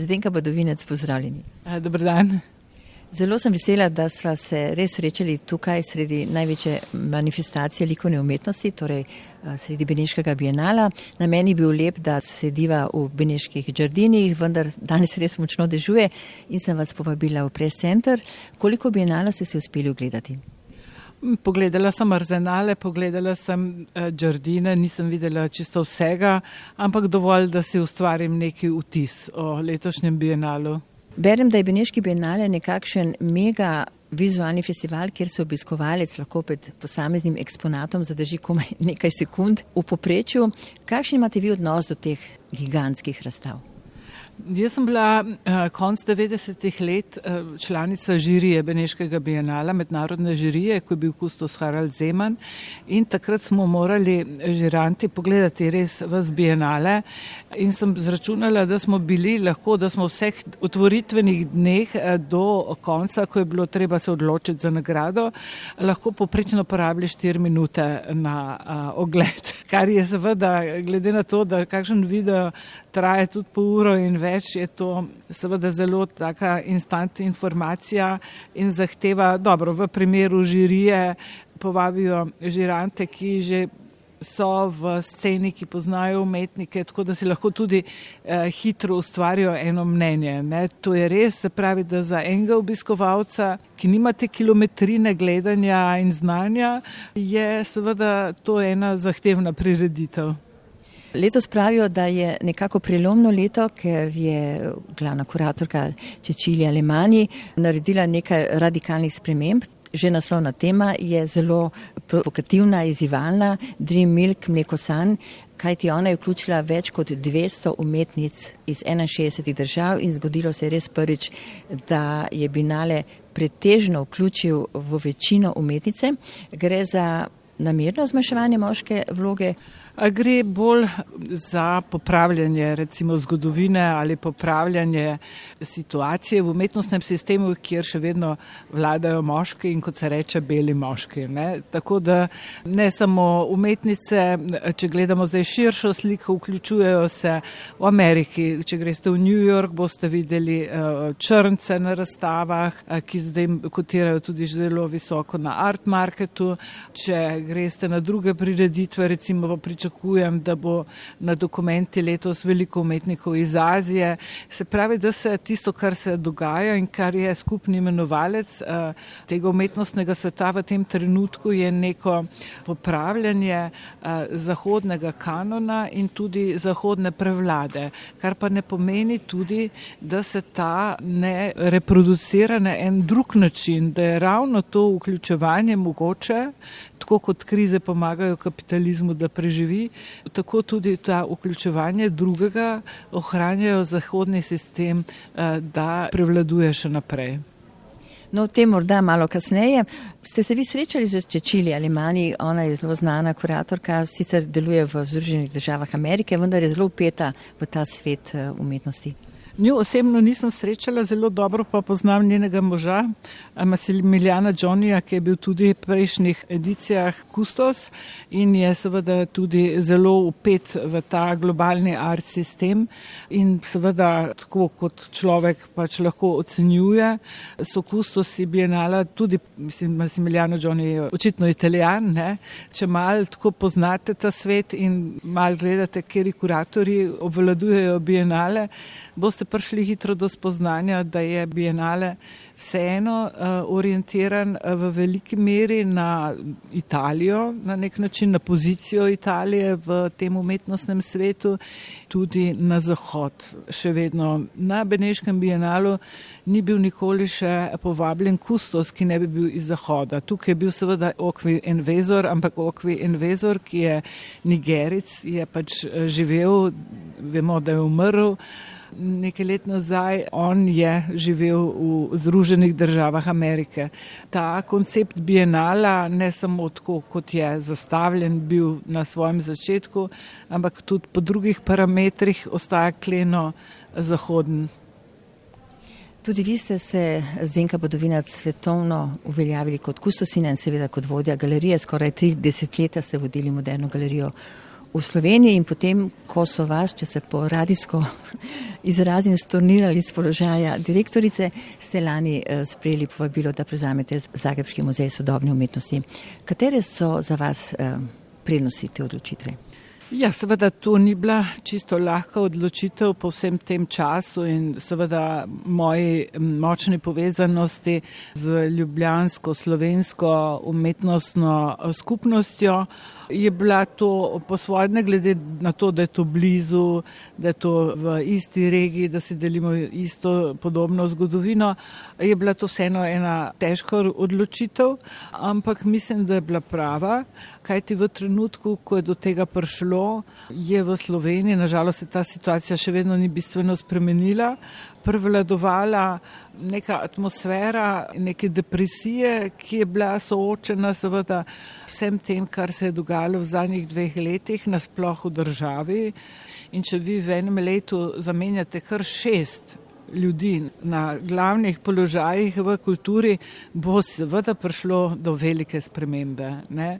Zdenka Badovinec, pozdravljeni. Dobar dan. Zelo sem vesela, da sva se res srečali tukaj sredi največje manifestacije likovne umetnosti, torej sredi Beneškega bienala. Na meni je bil lep, da sediva v Beneških džardinih, vendar danes res močno dežuje in sem vas povabila v press center. Koliko bienala ste si uspeli ogledati? Pogledala sem arzenale, pogledala sem džardine, nisem videla čisto vsega, ampak dovolj, da si ustvarim neki vtis o letošnjem bienalu. Berem, da je Beneški bienale nekakšen mega vizualni festival, kjer se obiskovalec lahko pred posameznim eksponatom zadrži komaj nekaj sekund v poprečju. Kakšen imate vi odnos do teh gigantskih razstav? Jaz sem bila uh, konc 90-ih let uh, članica žirije Beneškega bienala, mednarodne žirije, ko je bil kustos Harald Zeman. In takrat smo morali žiranti pogledati res vas bienale. In sem zračunala, da smo bili lahko, da smo vseh otvoritvenih dneh uh, do konca, ko je bilo treba se odločiti za nagrado, lahko poprečno porabili 4 minute na uh, ogled, kar je seveda glede na to, da kakšen video traje tudi po uro in več več je to seveda zelo taka instant informacija in zahteva, dobro, v primeru žirije povabijo žirante, ki že so v sceni, ki poznajo umetnike, tako da si lahko tudi eh, hitro ustvarijo eno mnenje. Ne. To je res, se pravi, da za enega obiskovalca, ki nima te kilometrine gledanja in znanja, je seveda to ena zahtevna prireditev. Letos pravijo, da je nekako prelomno leto, ker je glavna kuratorka Čečilja Alemani naredila nekaj radikalnih sprememb. Že naslovna tema je zelo provokativna, izzivalna, Dream Milk, mleko san, kajti ona je vključila več kot 200 umetnic iz 61 držav in zgodilo se je res prvič, da je Binale pretežno vključil v večino umetnice. Gre za namerno zmanjševanje moške vloge. Gre bolj za popravljanje recimo zgodovine ali popravljanje situacije v umetnostnem sistemu, kjer še vedno vladajo moški in kot se reče beli moški. Ne? Tako da ne samo umetnice, če gledamo zdaj širšo sliko, vključujejo se v Ameriki. Če greste v New York, boste videli uh, črnce na razstavah, uh, ki zdaj kotirajo tudi zelo visoko na art marketu. Če greste na druge prireditve, recimo v pričakovanju, pričakujem, da bo na dokumenti letos veliko umetnikov iz Azije. Se pravi, da se tisto, kar se dogaja in kar je skupni imenovalec uh, tega umetnostnega sveta v tem trenutku, je neko popravljanje uh, zahodnega kanona in tudi zahodne prevlade, kar pa ne pomeni tudi, da se ta ne reproducira na en drug način, da je ravno to vključevanje mogoče, tako kot krize pomagajo kapitalizmu, da preživi, tako tudi ta vključevanje drugega ohranjajo zahodni sistem, eh, da prevladuje še naprej. No, o tem morda malo kasneje. Ste se vi srečali z Čečili ali Mani? Ona je zelo znana kuratorka, sicer deluje v Združenih državah Amerike, vendar je zelo upeta v ta svet eh, umetnosti. Njo osebno nisem srečala, zelo dobro pa poznam njenega moža, Masimiljana Johnnyja, ki je bil tudi v prejšnjih edicijah kustos in je seveda tudi zelo upet v ta globalni art sistem in seveda tako kot človek pač lahko ocenjuje, so kustosi bienala tudi, mislim, Masimiljano Johnny je očitno italijan, ne? če mal tako poznate ta svet in mal gledate, kjeri kuratori obvladujejo bienale, boste prišli hitro do spoznanja, da je bienale vseeno uh, orientiran uh, v veliki meri na Italijo, na nek način na pozicijo Italije v tem umetnostnem svetu, tudi na zahod. Še vedno na Beneškem bienalu ni bil nikoli še povabljen kustos, ki ne bi bil iz zahoda. Tukaj je bil seveda Okvi Envezor, ampak Okvi Envezor, ki je Nigeric, je pač eh, živel, vemo, da je umrl nekaj let nazaj, on je živel v Združenih državah Amerike. Ta koncept bienala ne samo tako, kot je zastavljen bil na svojem začetku, ampak tudi po drugih parametrih ostaja kleno zahoden. Tudi vi ste se, Zdenka Bodovinac, svetovno uveljavili kot kustosina in seveda kot vodja galerije. Skoraj tri desetletja ste vodili moderno galerijo v Sloveniji in potem, ko so vas, če se po radijsko izrazim, stornirali z položaja direktorice, ste lani eh, sprejeli povabilo, da prevzamete Zagrebski muzej sodobne umetnosti. Katere so za vas eh, prednosti te odločitve? Ja, seveda to ni bila čisto lahka odločitev po vsem tem času in seveda moji močni povezanosti z ljubljansko slovensko umetnostno eh, skupnostjo je bila to posvodne glede na to, da je to blizu, da je to v isti regiji, da si delimo isto podobno zgodovino. Je bila to vseeno ena težka odločitev, ampak mislim, da je bila prava, kajti v trenutku, ko je do tega prišlo, je v Sloveniji, nažalost se ta situacija še vedno ni bistveno spremenila, prevladovala neka atmosfera, neke depresije, ki je bila soočena seveda vsem tem, kar se je dogajalo v zadnjih dveh letih nasploh v državi. In če vi v enem letu zamenjate kar šest ljudi na glavnih položajih v kulturi, bo seveda prišlo do velike spremembe. Ne?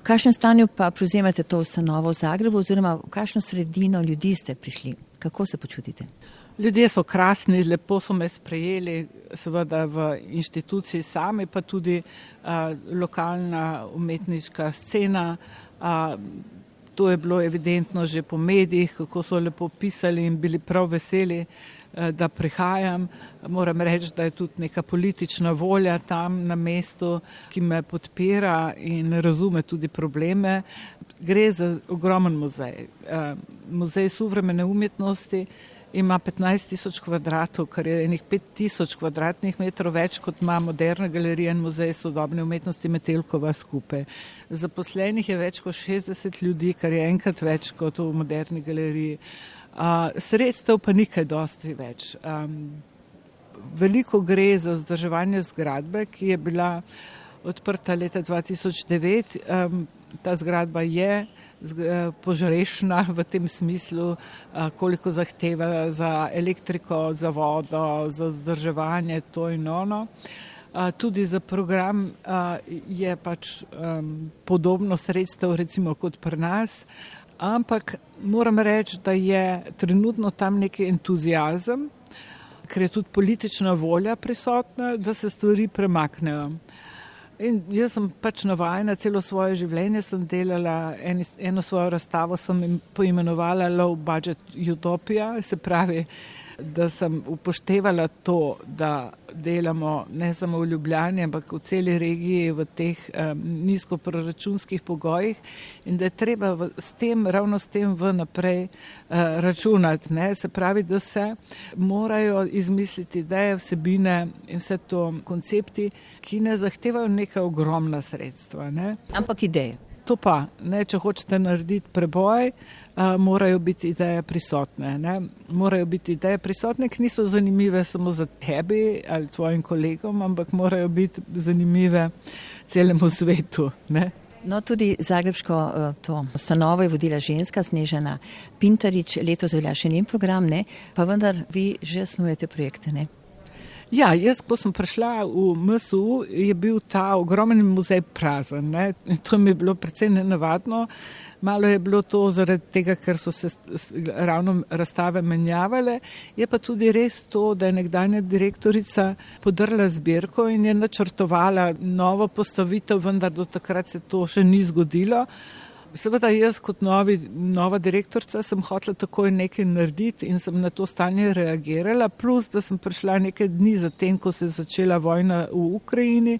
V kakšnem stanju pa prevzemate to ustanovo v Zagrebu oziroma v kakšno sredino ljudi ste prišli? Kako se počutite? Ljudje so krasni, lepo so me sprejeli, seveda v inštituciji sami, pa tudi a, lokalna umetniška scena. A, to je bilo evidentno že po medijih, kako so lepo pisali in bili prav veseli, a, da prihajam. Moram reči, da je tudi neka politična volja tam na mestu, ki me podpira in razume tudi probleme. Gre za ogromen muzej, a, muzej suvremene umetnosti ima 15 tisoč kvadratov, kar je enih 5 tisoč kvadratnih metrov več, kot ima moderna galerija in muzej sodobne umetnosti Metelkova skupaj. Zaposlenih je več kot 60 ljudi, kar je enkrat več kot v moderni galeriji. Uh, sredstev pa nikaj dosti več. Um, veliko gre za vzdrževanje zgradbe, ki je bila odprta leta 2009. Um, ta zgradba je požrešna v tem smislu, eh, koliko zahteva za elektriko, za vodo, za vzdrževanje, to in ono. Eh, tudi za program je pač podobno sredstev recimo kot pri nas, ampak moram reči, da je trenutno tam neki entuzijazem, ker je tudi politična volja prisotna, da se stvari premaknejo. In jaz sem pač navajena, celo svoje življenje sem delala, en, eno svojo razstavo sem poimenovala Low Budget Utopia, se pravi, da sem upoštevala to, da delamo ne samo v Ljubljani, ampak v celi regiji v teh um, nizkoproračunskih pogojih in da je treba v, s tem, ravno s tem v naprej uh, računati. Ne? Se pravi, da se morajo izmisliti ideje, vsebine in vse to koncepti, ki ne zahtevajo neka ogromna sredstva. Ne? Ampak ideje. To pa, ne, če hočete narediti preboj, morajo biti ideje prisotne. Ne. Morajo biti ideje prisotne, ki niso zanimive samo za tebi ali tvojim kolegom, ampak morajo biti zanimive celemu svetu. Ne. No, tudi Zagrebsko to ustanovo je vodila ženska Snežena Pintarič, letos velja še njen program, ne? pa vendar vi že snujete projekte. Ne? Ja, jaz, ko sem prišla v MSU, je bil ta ogromen muzej prazen. Ne? To mi je bilo precej nenavadno. Malo je bilo to zaradi tega, ker so se ravno razstave menjavale. Je pa tudi res to, da je nekdanja direktorica podrla zbirko in je načrtovala novo postavitev, vendar do takrat se to še ni zgodilo. Seveda jaz kot novi, nova direktorica sem hotela takoj nekaj narediti in sem na to stanje reagirala, plus da sem prišla nekaj dni zatem, ko se je začela vojna v Ukrajini.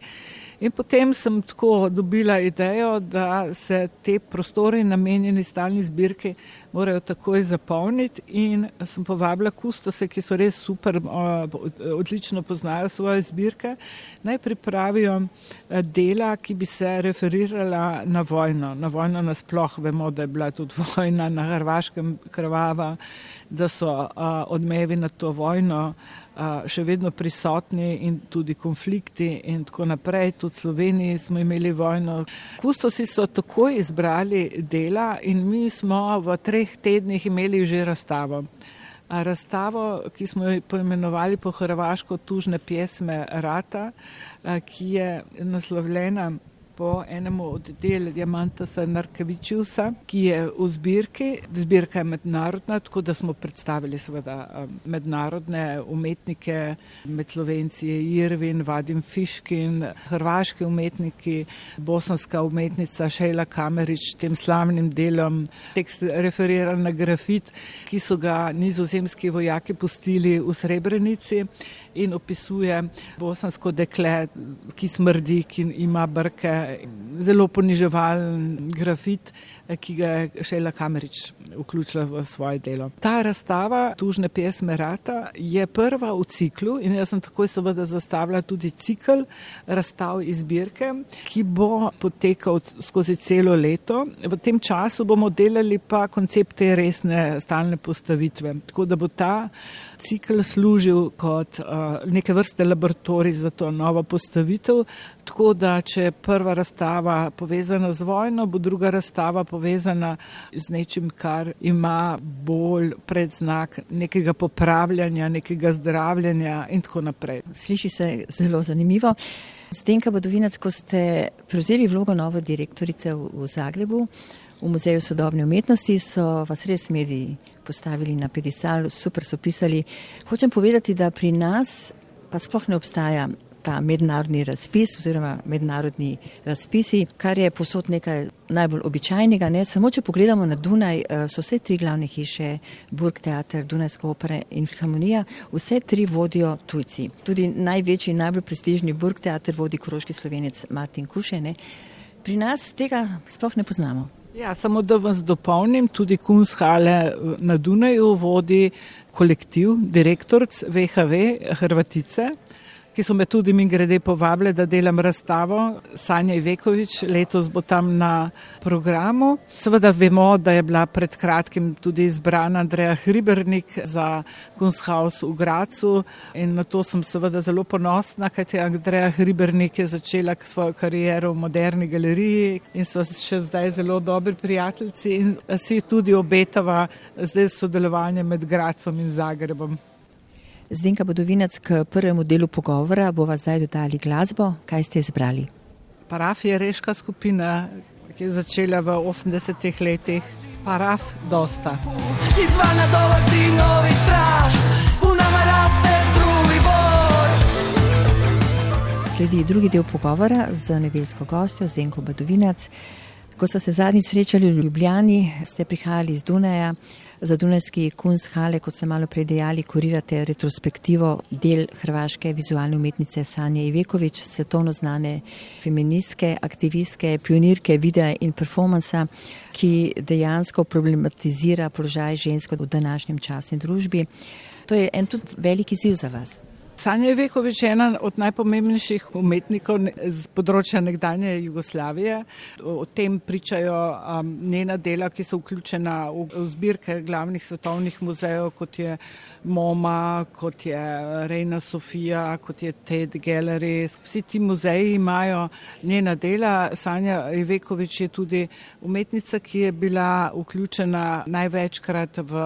In potem sem tako dobila idejo, da se te prostore namenjeni stalni zbirki morajo takoj zapolniti in sem povabila kustose, ki so res super, odlično poznajo svoje zbirke, naj pripravijo eh, dela, ki bi se referirala na vojno. Na vojno nasploh vemo, da je bila tudi vojna na Hrvaškem krvava, da so odmevi na to vojno še vedno prisotni in tudi konflikti in tako naprej. Tudi v Sloveniji smo imeli vojno. Kustosi so takoj izbrali dela in mi smo v treh tednih imeli že razstavo. Razstavo, ki smo jo poimenovali po hrvaško tužne pjesme Rata, ki je naslovljena po enem od del Diamantasa Narkevičusa, ki je v zbirki. Zbirka je mednarodna, tako da smo predstavili seveda um, mednarodne umetnike, med Slovenci je Irvin, Vadim Fiškin, hrvaški umetniki, bosanska umetnica Šejla Kamerič, tem slavnim delom tekst referira na grafit, ki so ga nizozemski vojaki pustili v Srebrenici in opisuje bosansko dekle, ki smrdi, ki ima brke, zelo poniževalen grafit ki ga je Šela Kamerič vključila v svoje delo. Ta razstava Tužne pesme Rata je prva v ciklu in jaz sem takoj seveda zastavila tudi cikl razstav iz zbirke, ki bo potekal skozi celo leto. V tem času bomo delali pa koncepte resne stalne postavitve, tako da bo ta cikl služil kot uh, neke vrste laboratorij za to novo postavitev, tako da če je prva razstava povezana z vojno, bo druga razstava povezana z nečim, kar ima bolj predznak nekega popravljanja, nekega zdravljanja in tako naprej. Sliši se zelo zanimivo. Zdenka Bodovinac, ko ste prevzeli vlogo nove direktorice v, Zagrebu, v Muzeju sodobne umetnosti, so vas res mediji postavili na pedestal, super so pisali. Hočem povedati, da pri nas pa sploh ne obstaja ta mednarodni razpis oziroma mednarodni razpisi, kar je posod nekaj najbolj običajnega. Ne? Samo če pogledamo na Dunaj, eh, so vse tri glavne hiše, Burg Teater, Dunajska opera in Filharmonija, vse tri vodijo tujci. Tudi največji in najbolj prestižni Burg Teater vodi koroški slovenec Martin Kušene. Pri nas tega sploh ne poznamo. Ja, samo da vas dopolnim, tudi Kunshale na Dunaju vodi kolektiv, direktorc VHV Hrvatice ki so me tudi mi grede povabili, da delam razstavo. Sanja Ivekovič letos bo tam na programu. Seveda vemo, da je bila pred kratkim tudi izbrana Andreja Hribernik za Kunsthaus v Gracu in na to sem seveda zelo ponosna, kajte Andreja Hribernik je začela svojo kariero v moderni galeriji in so še zdaj zelo dobri prijateljci in si tudi obetava zdaj sodelovanje med Gracom in Zagrebom. Zdenka Bodovinac, k prvemu delu pogovora bova zdaj dodali glasbo. Kaj ste izbrali? Paraf je reška skupina, ki je začela v 80-ih letih. Paraf dosta. Izvana dolazi novi strah, v nama raste drugi bor. Sledi drugi del pogovora z nedeljsko gostjo Zdenko Bodovinac. Ko so se zadnji srečali v Ljubljani, ste prihajali iz Dunaja. Za Dunajski Kunsthale, kot ste malo prej dejali, kurirate retrospektivo del hrvaške vizualne umetnice Sanje Ivekovič, svetovno znane feministke, aktivistke, pionirke videa in performansa, ki dejansko problematizira položaj žensko v današnjem času in družbi. To je en tudi veliki ziv za vas. Sanja Vekovič je ena od najpomembnejših umetnikov z področja nekdanje Jugoslavije. O tem pričajo um, njena dela, ki so vključena v, v zbirke glavnih svetovnih muzejev, kot je MoMA, kot je Reina Sofija, kot je TED Gallery. Vsi ti muzeji imajo njena dela. Sanja Vekovič je tudi umetnica, ki je bila vključena največkrat v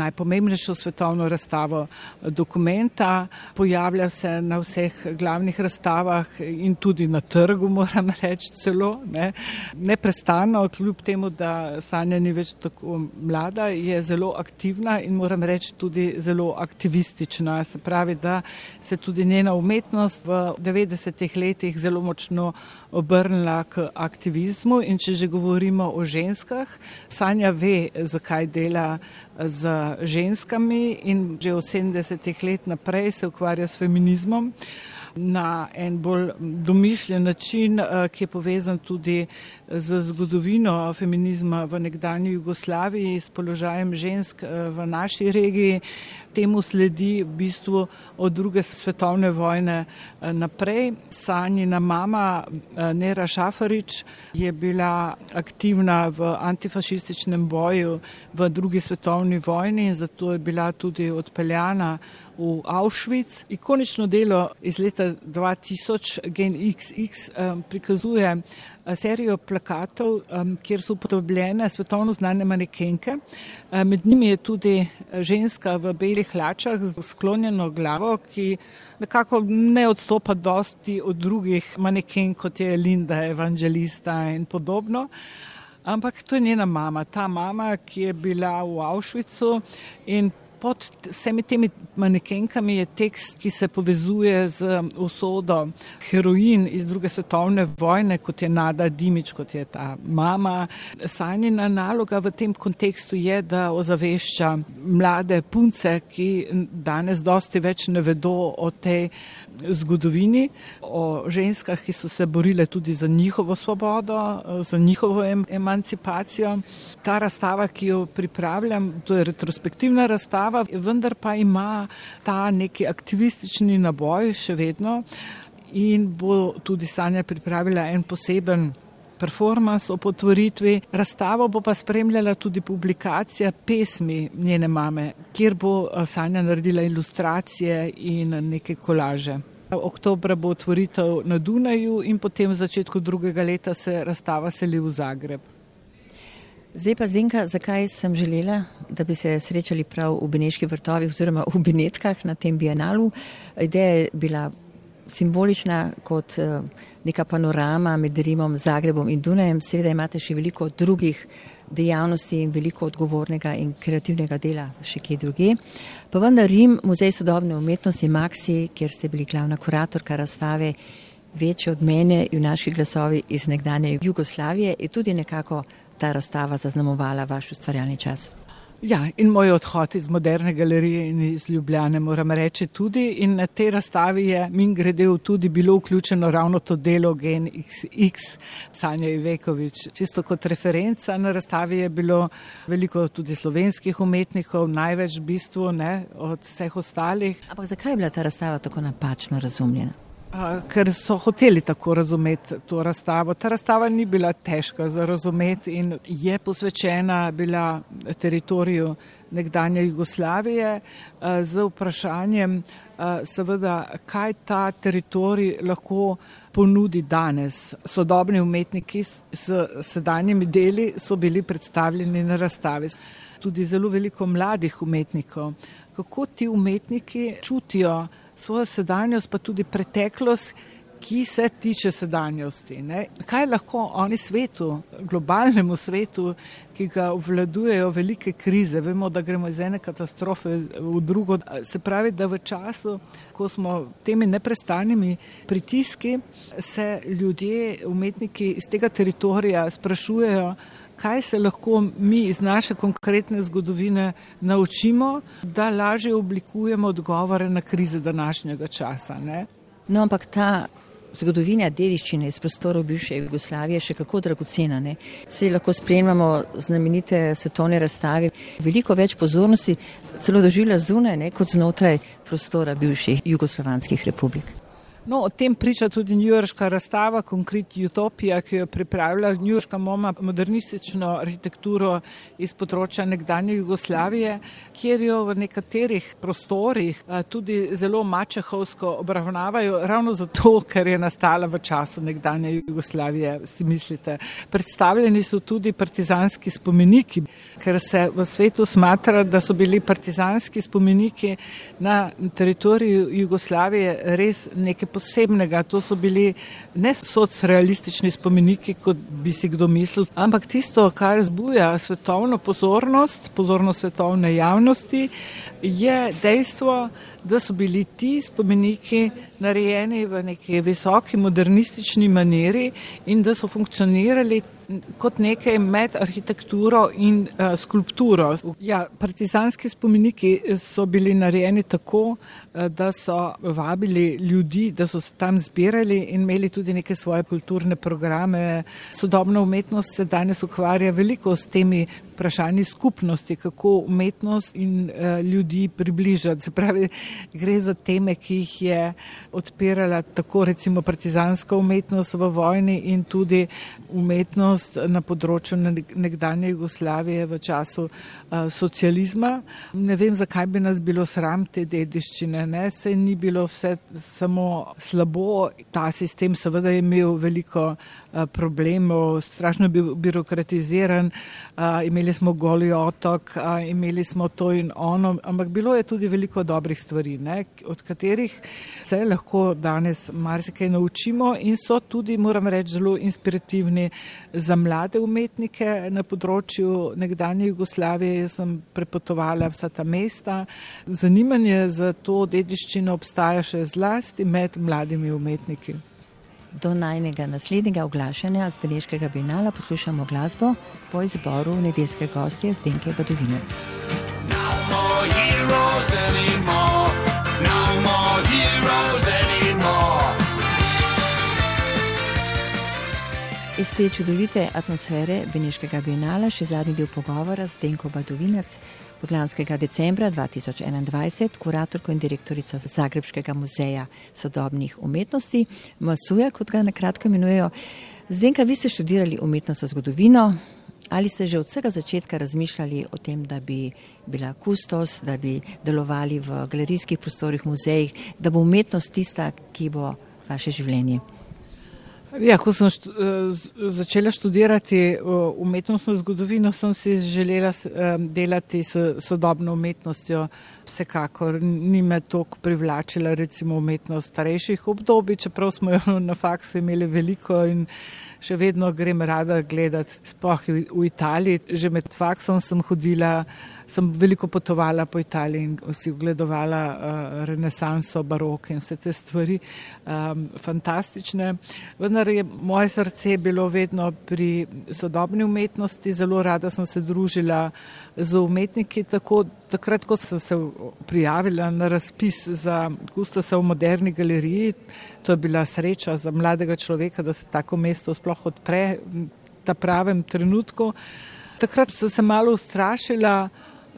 najpomembnejšo svetovno razstavo dokumenta. Po pojavlja se na vseh glavnih razstavah in tudi na trgu, moram reči, celo ne. neprestano, kljub temu, da Sanja ni več tako mlada, je zelo aktivna in moram reči tudi zelo aktivistična. Se pravi, da se tudi njena umetnost v 90-ih letih zelo močno obrnila k aktivizmu in če že govorimo o ženskah, Sanja ve, zakaj dela z ženskami in že od 70-ih let naprej se ukvarja s feminizmom na en bolj domišljen način, eh, ki je povezan tudi z zgodovino feminizma v nekdanji Jugoslaviji, s položajem žensk eh, v naši regiji. Temu sledi v bistvu od druge svetovne vojne eh, naprej. Sanjina mama Nera Šafarič je bila aktivna v antifašističnem boju v drugi svetovni vojni in zato je bila tudi odpeljana v Auschwitz. Ikonično delo iz leta leta 2000 Gen XX um, prikazuje uh, serijo plakatov, kjer so upodobljene svetovno znane manekenke. Uh, med njimi je tudi ženska v belih hlačah z sklonjeno glavo, ki nekako ne odstopa dosti od drugih maneken, kot je Linda Evangelista in podobno. Ampak to je njena mama, ta mama, ki je bila v Auschwitzu in pod vsemi temi manekenkami je tekst, ki se povezuje z usodo heroin iz druge svetovne vojne, kot je Nada Dimič, kot je ta mama. Sanjina naloga v tem kontekstu je, da ozavešča mlade punce, ki danes dosti več ne vedo o tej zgodovini, o ženskah, ki so se borile tudi za njihovo svobodo, za njihovo emancipacijo. Ta razstava, ki jo pripravljam, to je retrospektivna razstava, vendar pa ima ta neki aktivistični naboj še vedno in bo tudi Sanja pripravila en poseben performance o potvoritvi. Razstavo bo pa spremljala tudi publikacija pesmi njene mame, kjer bo eh, Sanja naredila ilustracije in neke kolaže. Oktober bo otvoritev na Dunaju in potem v začetku drugega leta se razstava seli v Zagreb. Zdaj pa Zdenka, zakaj sem želela, da bi se srečali prav v Beneških vrtovih oziroma v Benetkah na tem bienalu. Ideja je bila simbolična kot uh, neka panorama med Rimom, Zagrebom in Dunajem. Seveda imate še veliko drugih dejavnosti in veliko odgovornega in kreativnega dela še kje druge. Pa vendar Rim, muzej sodobne umetnosti Maxi, kjer ste bili glavna kuratorka razstave, večje od mene, junaški glasovi iz nekdanje Jugoslavije, je tudi nekako ta razstava zaznamovala vaš ustvarjalni čas. Ja, in moj odhod iz moderne galerije in iz Ljubljane, moram reči tudi. In na tej razstavi je min gredev tudi bilo vključeno ravno to delo Gen XX Sanja Ivekovič. Čisto kot referenca na razstavi je bilo veliko tudi slovenskih umetnikov, največ v bistvu ne, od vseh ostalih. Ampak zakaj je bila ta razstava tako napačno razumljena? Ker so hoteli tako razumeti to razstavo. Ta razstava ni bila težka za razumeti in je posvečena bila teritoriju nekdanje Jugoslavije z vprašanjem, seveda, kaj ta teritorij lahko ponudi danes. Sodobni umetniki s sedanjimi deli so bili predstavljeni na razstavi. Tudi zelo veliko mladih umetnikov. Kako ti umetniki čutijo svojo sedanjost, pa tudi preteklost, ki se tiče sedanjosti. Ne? Kaj lahko oni svetu, globalnemu svetu, ki ga obvladujejo velike krize, vemo, da gremo iz ene katastrofe v drugo. Se pravi, da v času, ko smo temi neprestanimi pritiski, se ljudje, umetniki iz tega teritorija sprašujejo, kaj se lahko mi iz naše konkretne zgodovine naučimo, da lažje oblikujemo odgovore na krize današnjega časa. Ne? No, ampak ta zgodovina dediščine iz prostorov bivše Jugoslavije je še kako dragocena. Vse lahko spremljamo znamenite svetovne razstave. Veliko več pozornosti celo doživlja zunaj, ne, kot znotraj prostora bivših jugoslovanskih republik. No, o tem priča tudi njujorška razstava, konkret Utopija, ki jo je pripravila njujorška moma modernistično arhitekturo iz področja nekdanje Jugoslavije, kjer jo v nekaterih prostorih tudi zelo mačehovsko obravnavajo, ravno zato, ker je nastala v času nekdanje Jugoslavije, si mislite. Predstavljeni so tudi partizanski spomeniki, ker se v svetu smatra, da so bili partizanski spomeniki na teritoriju Jugoslavije res neke posebnega. To so bili ne socrealistični spomeniki, kot bi si kdo mislil, ampak tisto, kar zbuja svetovno pozornost, pozornost svetovne javnosti, je dejstvo, da so bili ti spomeniki narejeni v neki visoki modernistični maniri in da so funkcionirali kot nekaj med arhitekturo in uh, skulpturo. Ja, partizanski spomeniki so bili narejeni tako, uh, da so vabili ljudi, da so se tam zbirali in imeli tudi neke svoje kulturne programe. Sodobna umetnost se danes ukvarja veliko s temi vprašanji skupnosti, kako umetnost in uh, ljudi približati. Se pravi, Gre za teme, ki jih je odpirala tako recimo partizanska umetnost v vojni in tudi umetnost na področju nekdanje Jugoslavije v času uh, socializma. Ne vem, zakaj bi nas bilo sram te dediščine, ne, se ni bilo vse samo slabo, ta sistem seveda je imel veliko Eh, problemov, strašno bil birokratiziran, eh, imeli smo goli otok, eh, imeli smo to in ono, ampak bilo je tudi veliko dobrih stvari, ne, od katerih se lahko danes marsikaj naučimo in so tudi, moram reči, zelo inspirativni za mlade umetnike na področju nekdanje Jugoslavije. Jaz sem prepotovala vsa ta mesta. Zanimanje za to dediščino obstaja še zlasti med mladimi umetniki. Do najnega naslednjega oglašanja z Beneškega binala poslušamo glasbo po izboru nedeljske gostje Zdenke Badovinec. Iz te čudovite atmosfere Beneškega binala še zadnji del pogovora z Zdenko Badovinec od lanskega decembra 2021 kuratorko in direktorico Zagrebskega muzeja sodobnih umetnosti, Masuja, kot ga nakratko imenujejo. Zdenka, vi ste študirali umetnost za zgodovino. Ali ste že od vsega začetka razmišljali o tem, da bi bila kustos, da bi delovali v galerijskih prostorih, muzejih, da bo umetnost tista, ki bo vaše življenje? Ja, ko sem štu, uh, začela študirati uh, umetnostno zgodovino, sem si želela uh, delati s sodobno umetnostjo. Vsekakor ni me toliko privlačila recimo umetnost starejših obdobij, čeprav smo jo na faksu imeli veliko in še vedno grem rada gledati, sploh v Italiji. Že med faksom sem hodila sem veliko potovala po Italiji in si ogledovala uh, renesanso, barok in vse te stvari, um, fantastične. Vendar je moje srce bilo vedno pri sodobni umetnosti, zelo rada sem se družila z umetniki, tako takrat, ko sem se prijavila na razpis za kustosa v moderni galeriji, to je bila sreča za mladega človeka, da se tako mesto sploh odpre v ta pravem trenutku. Takrat sem se malo ustrašila,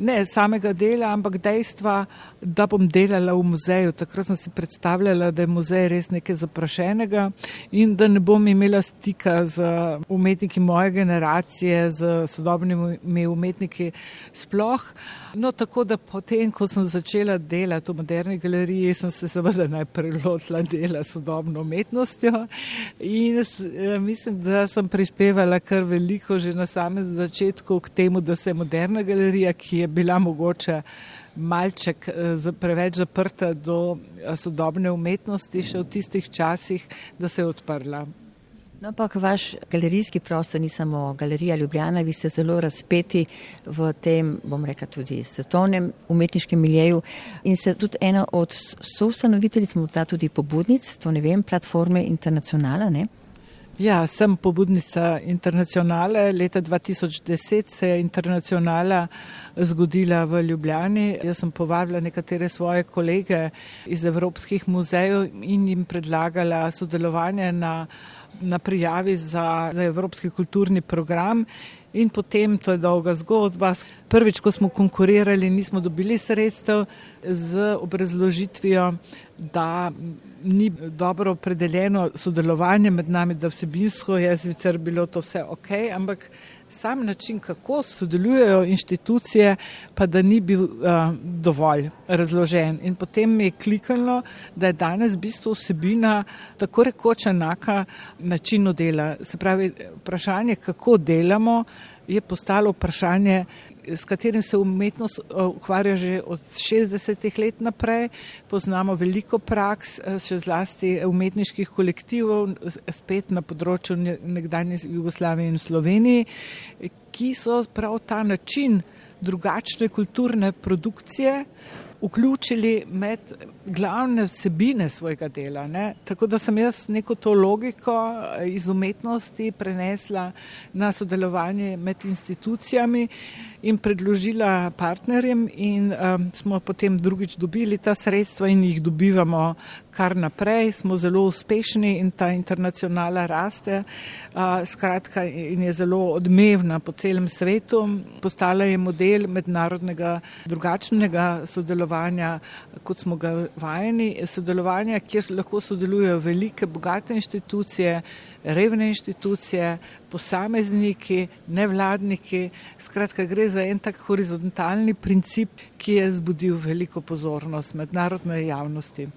ne samega dela, ampak dejstva, da bom delala v muzeju. Takrat sem si predstavljala, da je muzej res nekaj zaprašenega in da ne bom imela stika z umetniki moje generacije, z sodobnimi umetniki sploh. No, tako da potem, ko sem začela delati v moderni galeriji, sem se seveda najprej lotila dela sodobno umetnostjo in eh, mislim, da sem prispevala kar veliko že na samem začetku k temu, da se moderna galerija, ki je bila mogoče malček eh, preveč zaprta do eh, sodobne umetnosti še v tistih časih, da se je odprla. No, ampak vaš galerijski prostor ni samo galerija Ljubljana, vi ste zelo razpeti v tem, bom rekla, tudi svetovnem umetniškem miljeju in ste tudi ena od soustanoviteljic, morda tudi pobudnic, to ne vem, platforme Internacionala, ne? Ja, sem pobudnica internacionale. Leta 2010 se je internacionala zgodila v Ljubljani. Jaz sem povabila nekatere svoje kolege iz evropskih muzejev in jim predlagala sodelovanje na, na prijavi za, za evropski kulturni program. In potem, to je dolga zgodba, prvič, ko smo konkurirali, nismo dobili sredstev z obrazložitvijo, da ni dobro opredeljeno sodelovanje med nami, da vsebinsko je sicer bilo to vse ok, ampak sam način, kako sodelujejo inštitucije, pa da ni bil uh, dovolj razložen. In potem mi je klikalo, da je danes v bistvu vsebina tako rekoč enaka načinu dela. Se pravi, vprašanje, kako delamo, je postalo vprašanje, s katerim se umetnost eh, ukvarja že od 60-ih let naprej. Poznamo veliko praks, eh, še zlasti umetniških kolektivov, spet na področju nekdanje Jugoslavije in Sloveniji, ki so prav ta način drugačne kulturne produkcije vključili med glavne vsebine svojega dela. Ne? Tako da sem jaz neko to logiko eh, iz umetnosti prenesla na sodelovanje med institucijami in predložila partnerjem in um, smo potem drugič dobili ta sredstva in jih dobivamo kar naprej. Smo zelo uspešni in ta internacionala raste. Skratka, in je zelo odmevna po celem svetu. Postala je model mednarodnega drugačnega sodelovanja, kot smo ga vajeni, sodelovanja, kjer lahko sodelujejo velike, bogate inštitucije, revne inštitucije, posamezniki, nevladniki. Skratka, gre za en tak horizontalni princip, ki je zbudil veliko pozornost mednarodne javnosti.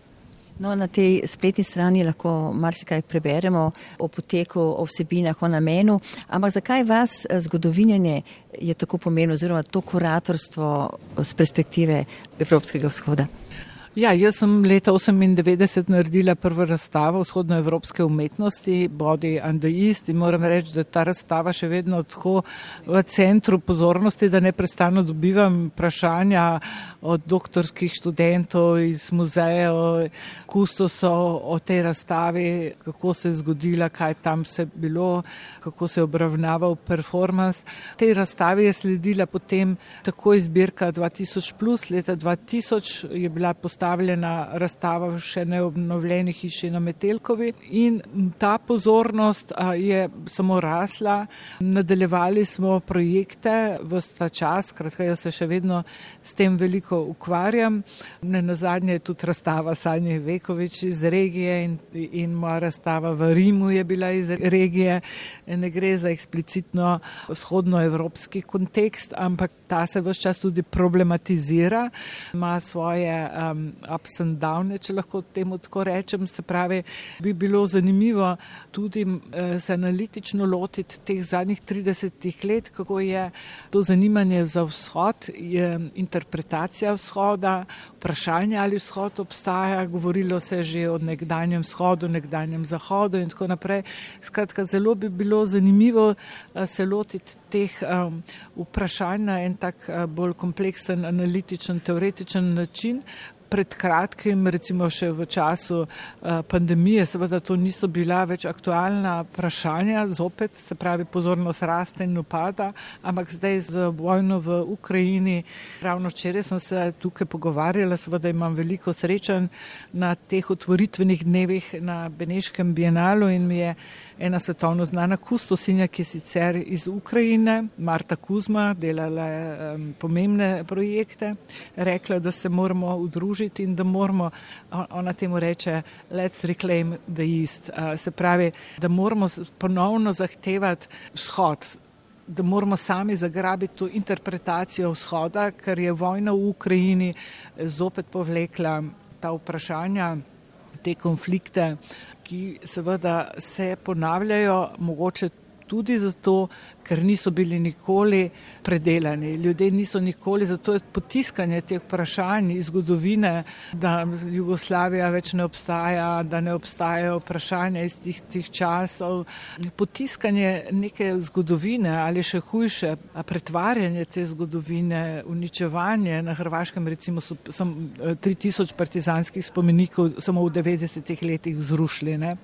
No, na tej spletni strani lahko marsikaj preberemo o poteku, o vsebinah, o namenu, ampak zakaj vas eh, zgodovinjenje je tako pomembno oziroma to kuratorstvo z perspektive Evropskega vzhoda? Ja, jaz sem leta 1998 naredila prvo razstavo vzhodnoevropske umetnosti, Body and the East in moram reči, da je ta razstava še vedno tako v centru pozornosti, da neprestano dobivam vprašanja od doktorskih študentov iz muzejev, kustosov o tej razstavi, kako se je zgodila, kaj tam se je bilo, kako se je obravnaval performance. Tej razstavi je sledila potem tako izbirka 2000 plus, leta 2000 je bila postavljena postavljena razstava še neobnovljeni hiši na Metelkovi in ta pozornost je samo rasla. Nadaljevali smo projekte v sta čas, kratka jaz se še vedno s tem veliko ukvarjam. Ne na zadnje je tudi razstava Sanje Vekovič iz regije in, in moja razstava v Rimu je bila iz regije. Ne gre za eksplicitno vzhodnoevropski kontekst, ampak ta se vse čas tudi problematizira, ima svoje um, ups and downs, če lahko temu tako rečem. Se pravi, bi bilo zanimivo tudi eh, se analitično lotiti teh zadnjih 30 let, kako je to zanimanje za vzhod, je interpretacija vzhoda, vprašanje ali vzhod obstaja, govorilo se je že o nekdanjem vzhodu, nekdanjem zahodu in tako naprej. Skratka, zelo bi bilo zanimivo eh, se lotiti teh um, vprašanj na en tak uh, bolj kompleksen, analitičen, teoretičen način, pred kratkim, recimo še v času uh, pandemije, seveda to niso bila več aktualna vprašanja, zopet se pravi pozornost raste in upada, ampak zdaj z vojno v Ukrajini, ravno včeraj sem se tukaj pogovarjala, seveda imam veliko srečanj na teh otvoritvenih dnevih na Beneškem bienalu in mi je ena svetovno znana kustosinja, ki je sicer iz Ukrajine, Marta Kuzma, delala je um, pomembne projekte, rekla, da se moramo udružiti združiti in da moramo, ona temu reče, let's reclaim the east, se pravi, da moramo ponovno zahtevati vzhod, da moramo sami zagrabiti to interpretacijo vzhoda, ker je vojna v Ukrajini zopet povlekla ta vprašanja, te konflikte, ki seveda se ponavljajo, mogoče tudi zato, ker niso bili nikoli predelani. Ljudje niso nikoli, zato je potiskanje teh vprašanj iz zgodovine, da Jugoslavija več ne obstaja, da ne obstajajo vprašanja iz tih, tih časov. Potiskanje neke zgodovine ali še hujše, pretvarjanje te zgodovine, uničevanje na Hrvaškem, recimo so, sem 3000 partizanskih spomenikov samo v 90-ih letih zrušili. Ne.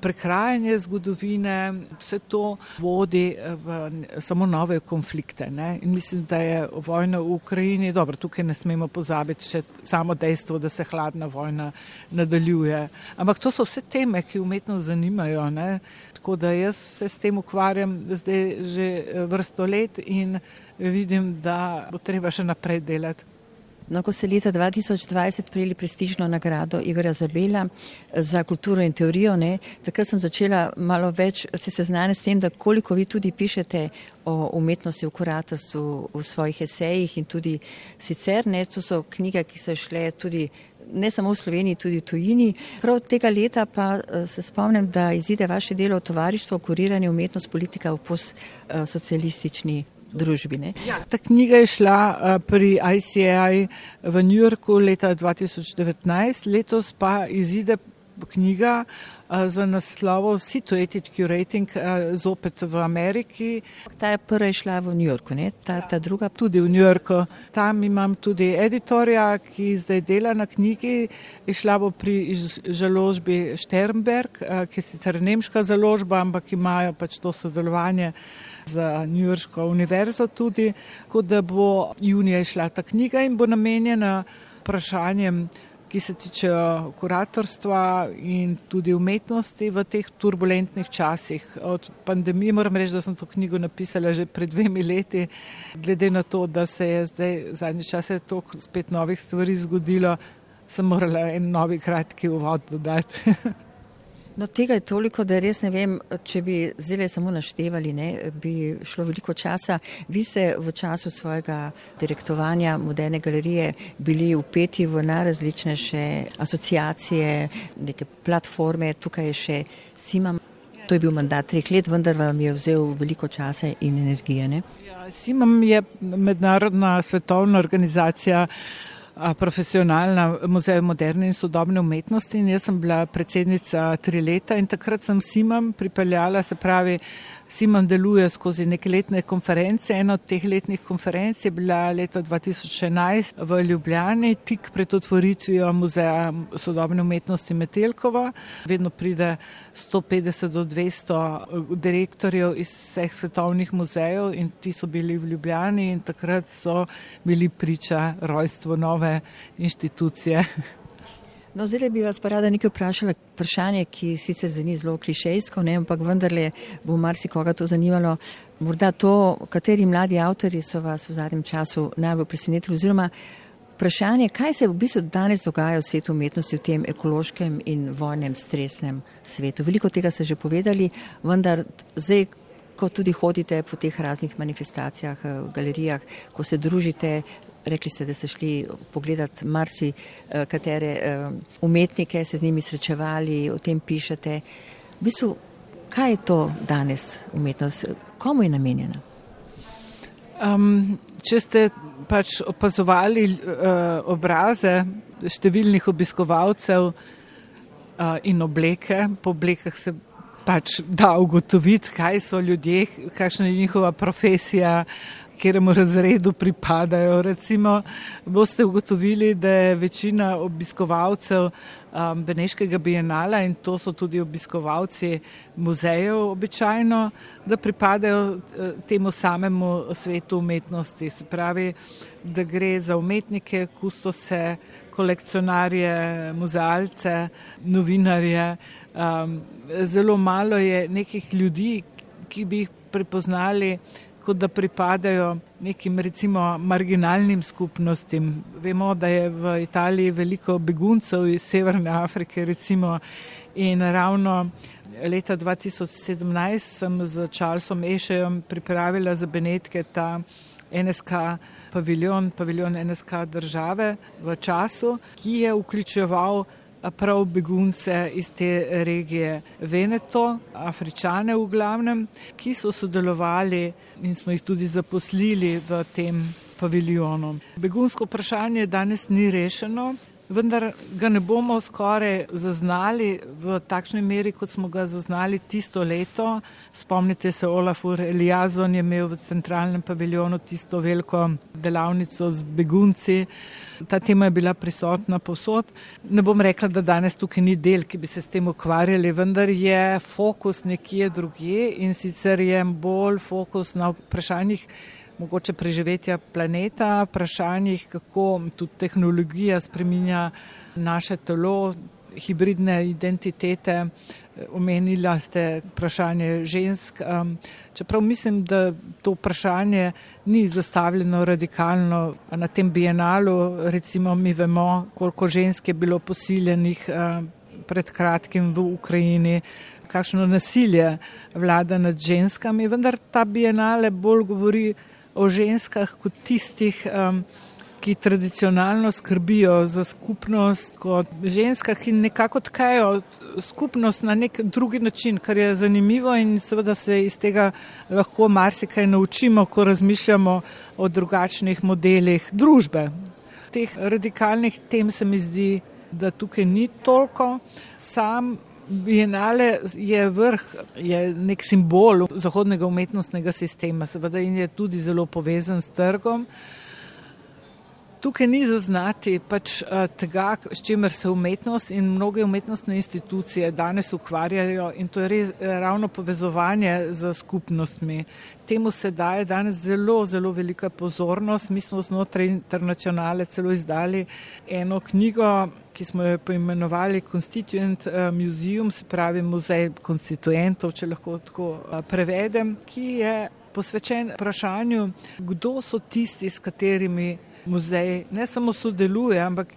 Prekrajanje zgodovine, vse to vodi v samo nove konflikte. Ne? In mislim, da je vojna v Ukrajini, dobro, tukaj ne smemo pozabiti še samo dejstvo, da se hladna vojna nadaljuje. Ampak to so vse teme, ki umetno zanimajo. Ne? Tako da jaz se s tem ukvarjam zdaj že vrsto let in vidim, da bo treba še naprej delati. No, ko ste leta 2020 prijeli prestižno nagrado Igorja Zabela za kulturo in teorijo, ne, takrat sem začela malo več se seznaniti s tem, da koliko vi tudi pišete o umetnosti v kuratorstvu v svojih esejih in tudi sicer, ne, to so knjige, ki so šle tudi ne samo v Sloveniji, tudi v tujini. Prav tega leta pa eh, se spomnim, da izide vaše delo o kuriranju umetnost politika v postsocialistični družbi. Ja, ta knjiga je šla pri ICI v New Yorku leta 2019, letos pa izide knjiga za naslovo Situated Curating zopet v Ameriki. Ta je prva šla v New Yorku, ne? Ta, ta druga tudi v New Yorku. Tam imam tudi editorja, ki zdaj dela na knjigi. Je šla bo pri žaložbi Sternberg, ki je sicer nemška založba, ampak imajo pač to sodelovanje za New Yorksko univerzo tudi, kot da bo junija išla ta knjiga in bo namenjena vprašanjem, ki se tičejo kuratorstva in tudi umetnosti v teh turbulentnih časih. Od pandemije moram reči, da sem to knjigo napisala že pred dvemi leti, glede na to, da se je zdaj zadnji čas toliko spet novih stvari zgodilo, sem morala en novi kratki uvod dodati. No, tega je toliko, da res ne vem, če bi zdaj samo naštevali, ne, bi šlo veliko časa. Vi ste v času svojega direktovanja moderne galerije bili upeti v najrazličnejše asociacije, neke platforme, tukaj je še Simam. To je bil mandat treh let, vendar vam je vzel veliko časa in energije. Ja, Simam je mednarodna svetovna organizacija profesionalna muzej moderne in sodobne umetnosti. In jaz sem bila predsednica tri leta in takrat sem Simam pripeljala, se pravi, Simon deluje skozi neke letne konference. Ena od teh letnih konferenc je bila leta 2011 v Ljubljani, tik pred otvoritvijo muzeja sodobne umetnosti Metelkova. Vedno pride 150 do 200 eh, direktorjev iz vseh svetovnih muzejev in ti so bili v Ljubljani in takrat so bili priča rojstvu nove inštitucije. No, zdaj bi vas pa rada nekaj vprašala, vprašanje, ki sicer zveni zelo klišejsko, ne, ampak vendarle bo marsikoga to zanimalo. Morda to, kateri mladi avtori so vas v zadnjem času najbolj presenetili, oziroma vprašanje, kaj se v bistvu danes dogaja v svetu umetnosti, v tem ekološkem in vojnem stresnem svetu. Veliko tega ste že povedali, vendar zdaj, ko tudi hodite po teh raznih manifestacijah, eh, galerijah, ko se družite, rekli ste, da ste šli pogledati marsi eh, katere eh, umetnike, se z njimi srečevali, o tem pišete. V bistvu, kaj je to danes umetnost, komu je namenjena? Um, če ste pač opazovali uh, obraze številnih obiskovalcev uh, in obleke, po oblekah se pač da ugotoviti, kaj so ljudje, kakšna je njihova profesija, kateremu razredu pripadajo. Recimo, boste ugotovili, da je večina obiskovalcev um, Beneškega bienala in to so tudi obiskovalci muzejev običajno, da pripadajo uh, temu samemu svetu umetnosti. Se pravi, da gre za umetnike, kustose, kolekcionarje, muzealce, novinarje. Um, zelo malo je nekih ljudi, ki bi jih prepoznali kot da pripadajo nekim recimo marginalnim skupnostim. Vemo, da je v Italiji veliko beguncev iz Severne Afrike recimo in ravno leta 2017 sem z Charlesom Ešejem pripravila za Benetke ta NSK paviljon, paviljon NSK države v času, ki je vključeval prav begunce iz te regije Veneto, Afričane v glavnem, ki so sodelovali in smo jih tudi zaposlili v tem paviljonu. Begunsko vprašanje danes ni rešeno, vendar ga ne bomo skoraj zaznali v takšni meri, kot smo ga zaznali tisto leto. Spomnite se, Olafur Eliazon je imel v centralnem paviljonu tisto veliko delavnico z begunci. Ta tema je bila prisotna posod. Ne bom rekla, da danes tukaj ni del, ki bi se s tem ukvarjali, vendar je fokus nekje drugje in sicer je bolj fokus na vprašanjih, mogoče preživetja planeta, vprašanjih, kako tudi tehnologija spreminja naše telo, hibridne identitete. Omenila ste vprašanje žensk. Čeprav mislim, da to vprašanje ni zastavljeno radikalno na tem bienalu, recimo mi vemo, koliko žensk je bilo posiljenih pred kratkim v Ukrajini, kakšno nasilje vlada nad ženskami, vendar ta bienale bolj govori o ženskah kot tistih, um, ki tradicionalno skrbijo za skupnost, kot ženska, ki nekako tkajo skupnost na nek drugi način, kar je zanimivo in seveda se iz tega lahko marsikaj naučimo, ko razmišljamo o drugačnih modelih družbe. Teh radikalnih tem se mi zdi, da tukaj ni toliko. Sam Bienale je vrh, je nek simbol zahodnega umetnostnega sistema, seveda in je tudi zelo povezan s trgom. Tukaj ni zaznati pač tega, s čimer se umetnost in mnoge umetnostne institucije danes ukvarjajo in to je res ravno povezovanje z skupnostmi. Temu se daje danes zelo, zelo velika pozornost. Mi smo znotraj internacionale celo izdali eno knjigo, ki smo jo poimenovali Constituent Museum, se pravi muzej konstituentov, če lahko tako prevedem, ki je posvečen vprašanju, kdo so tisti, s katerimi muzej ne samo sodeluje, ampak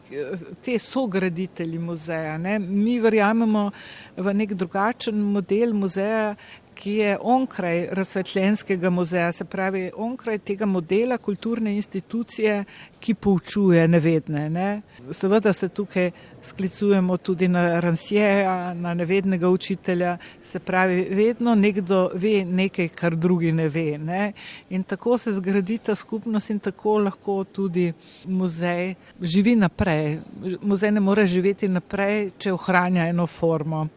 te so graditelji muzeja. Ne? Mi verjamemo v nek drugačen model muzeja, ki je onkraj razsvetljenskega muzeja, se pravi onkraj tega modela kulturne institucije, ki poučuje nevedne. Ne? Seveda se tukaj sklicujemo tudi na Ransjeja, na nevednega učitelja, se pravi, vedno nekdo ve nekaj, kar drugi ne ve. Ne? In tako se zgradi ta skupnost in tako lahko tudi muzej živi naprej. Muzej ne more živeti naprej, če ohranja eno formo.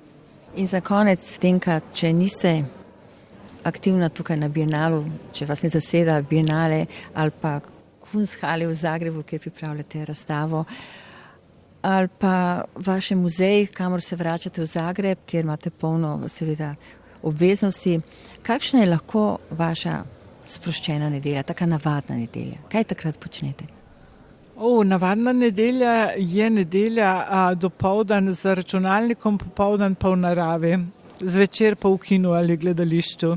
In za konec, Tenka, če niste aktivna tukaj na Bienalu, če vas ne zaseda Bienale ali pa Kunsthale v Zagrebu, kjer pripravljate razstavo, ali pa vaše muzeje, kamor se vračate v Zagreb, kjer imate polno seveda obveznosti. Kakšna je lahko vaša sproščena nedelja, taka navadna nedelja? Kaj takrat počnete? O, navadna nedelja je nedelja do povdan z računalnikom, popovdan pa v naravi, zvečer pa v kinu ali gledališču.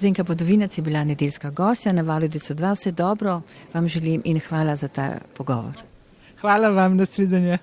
Zenka Podovinec je bila nedeljska gostja na valu 202. Vse dobro vam želim in hvala za ta pogovor. Hvala vam, nasvidenje.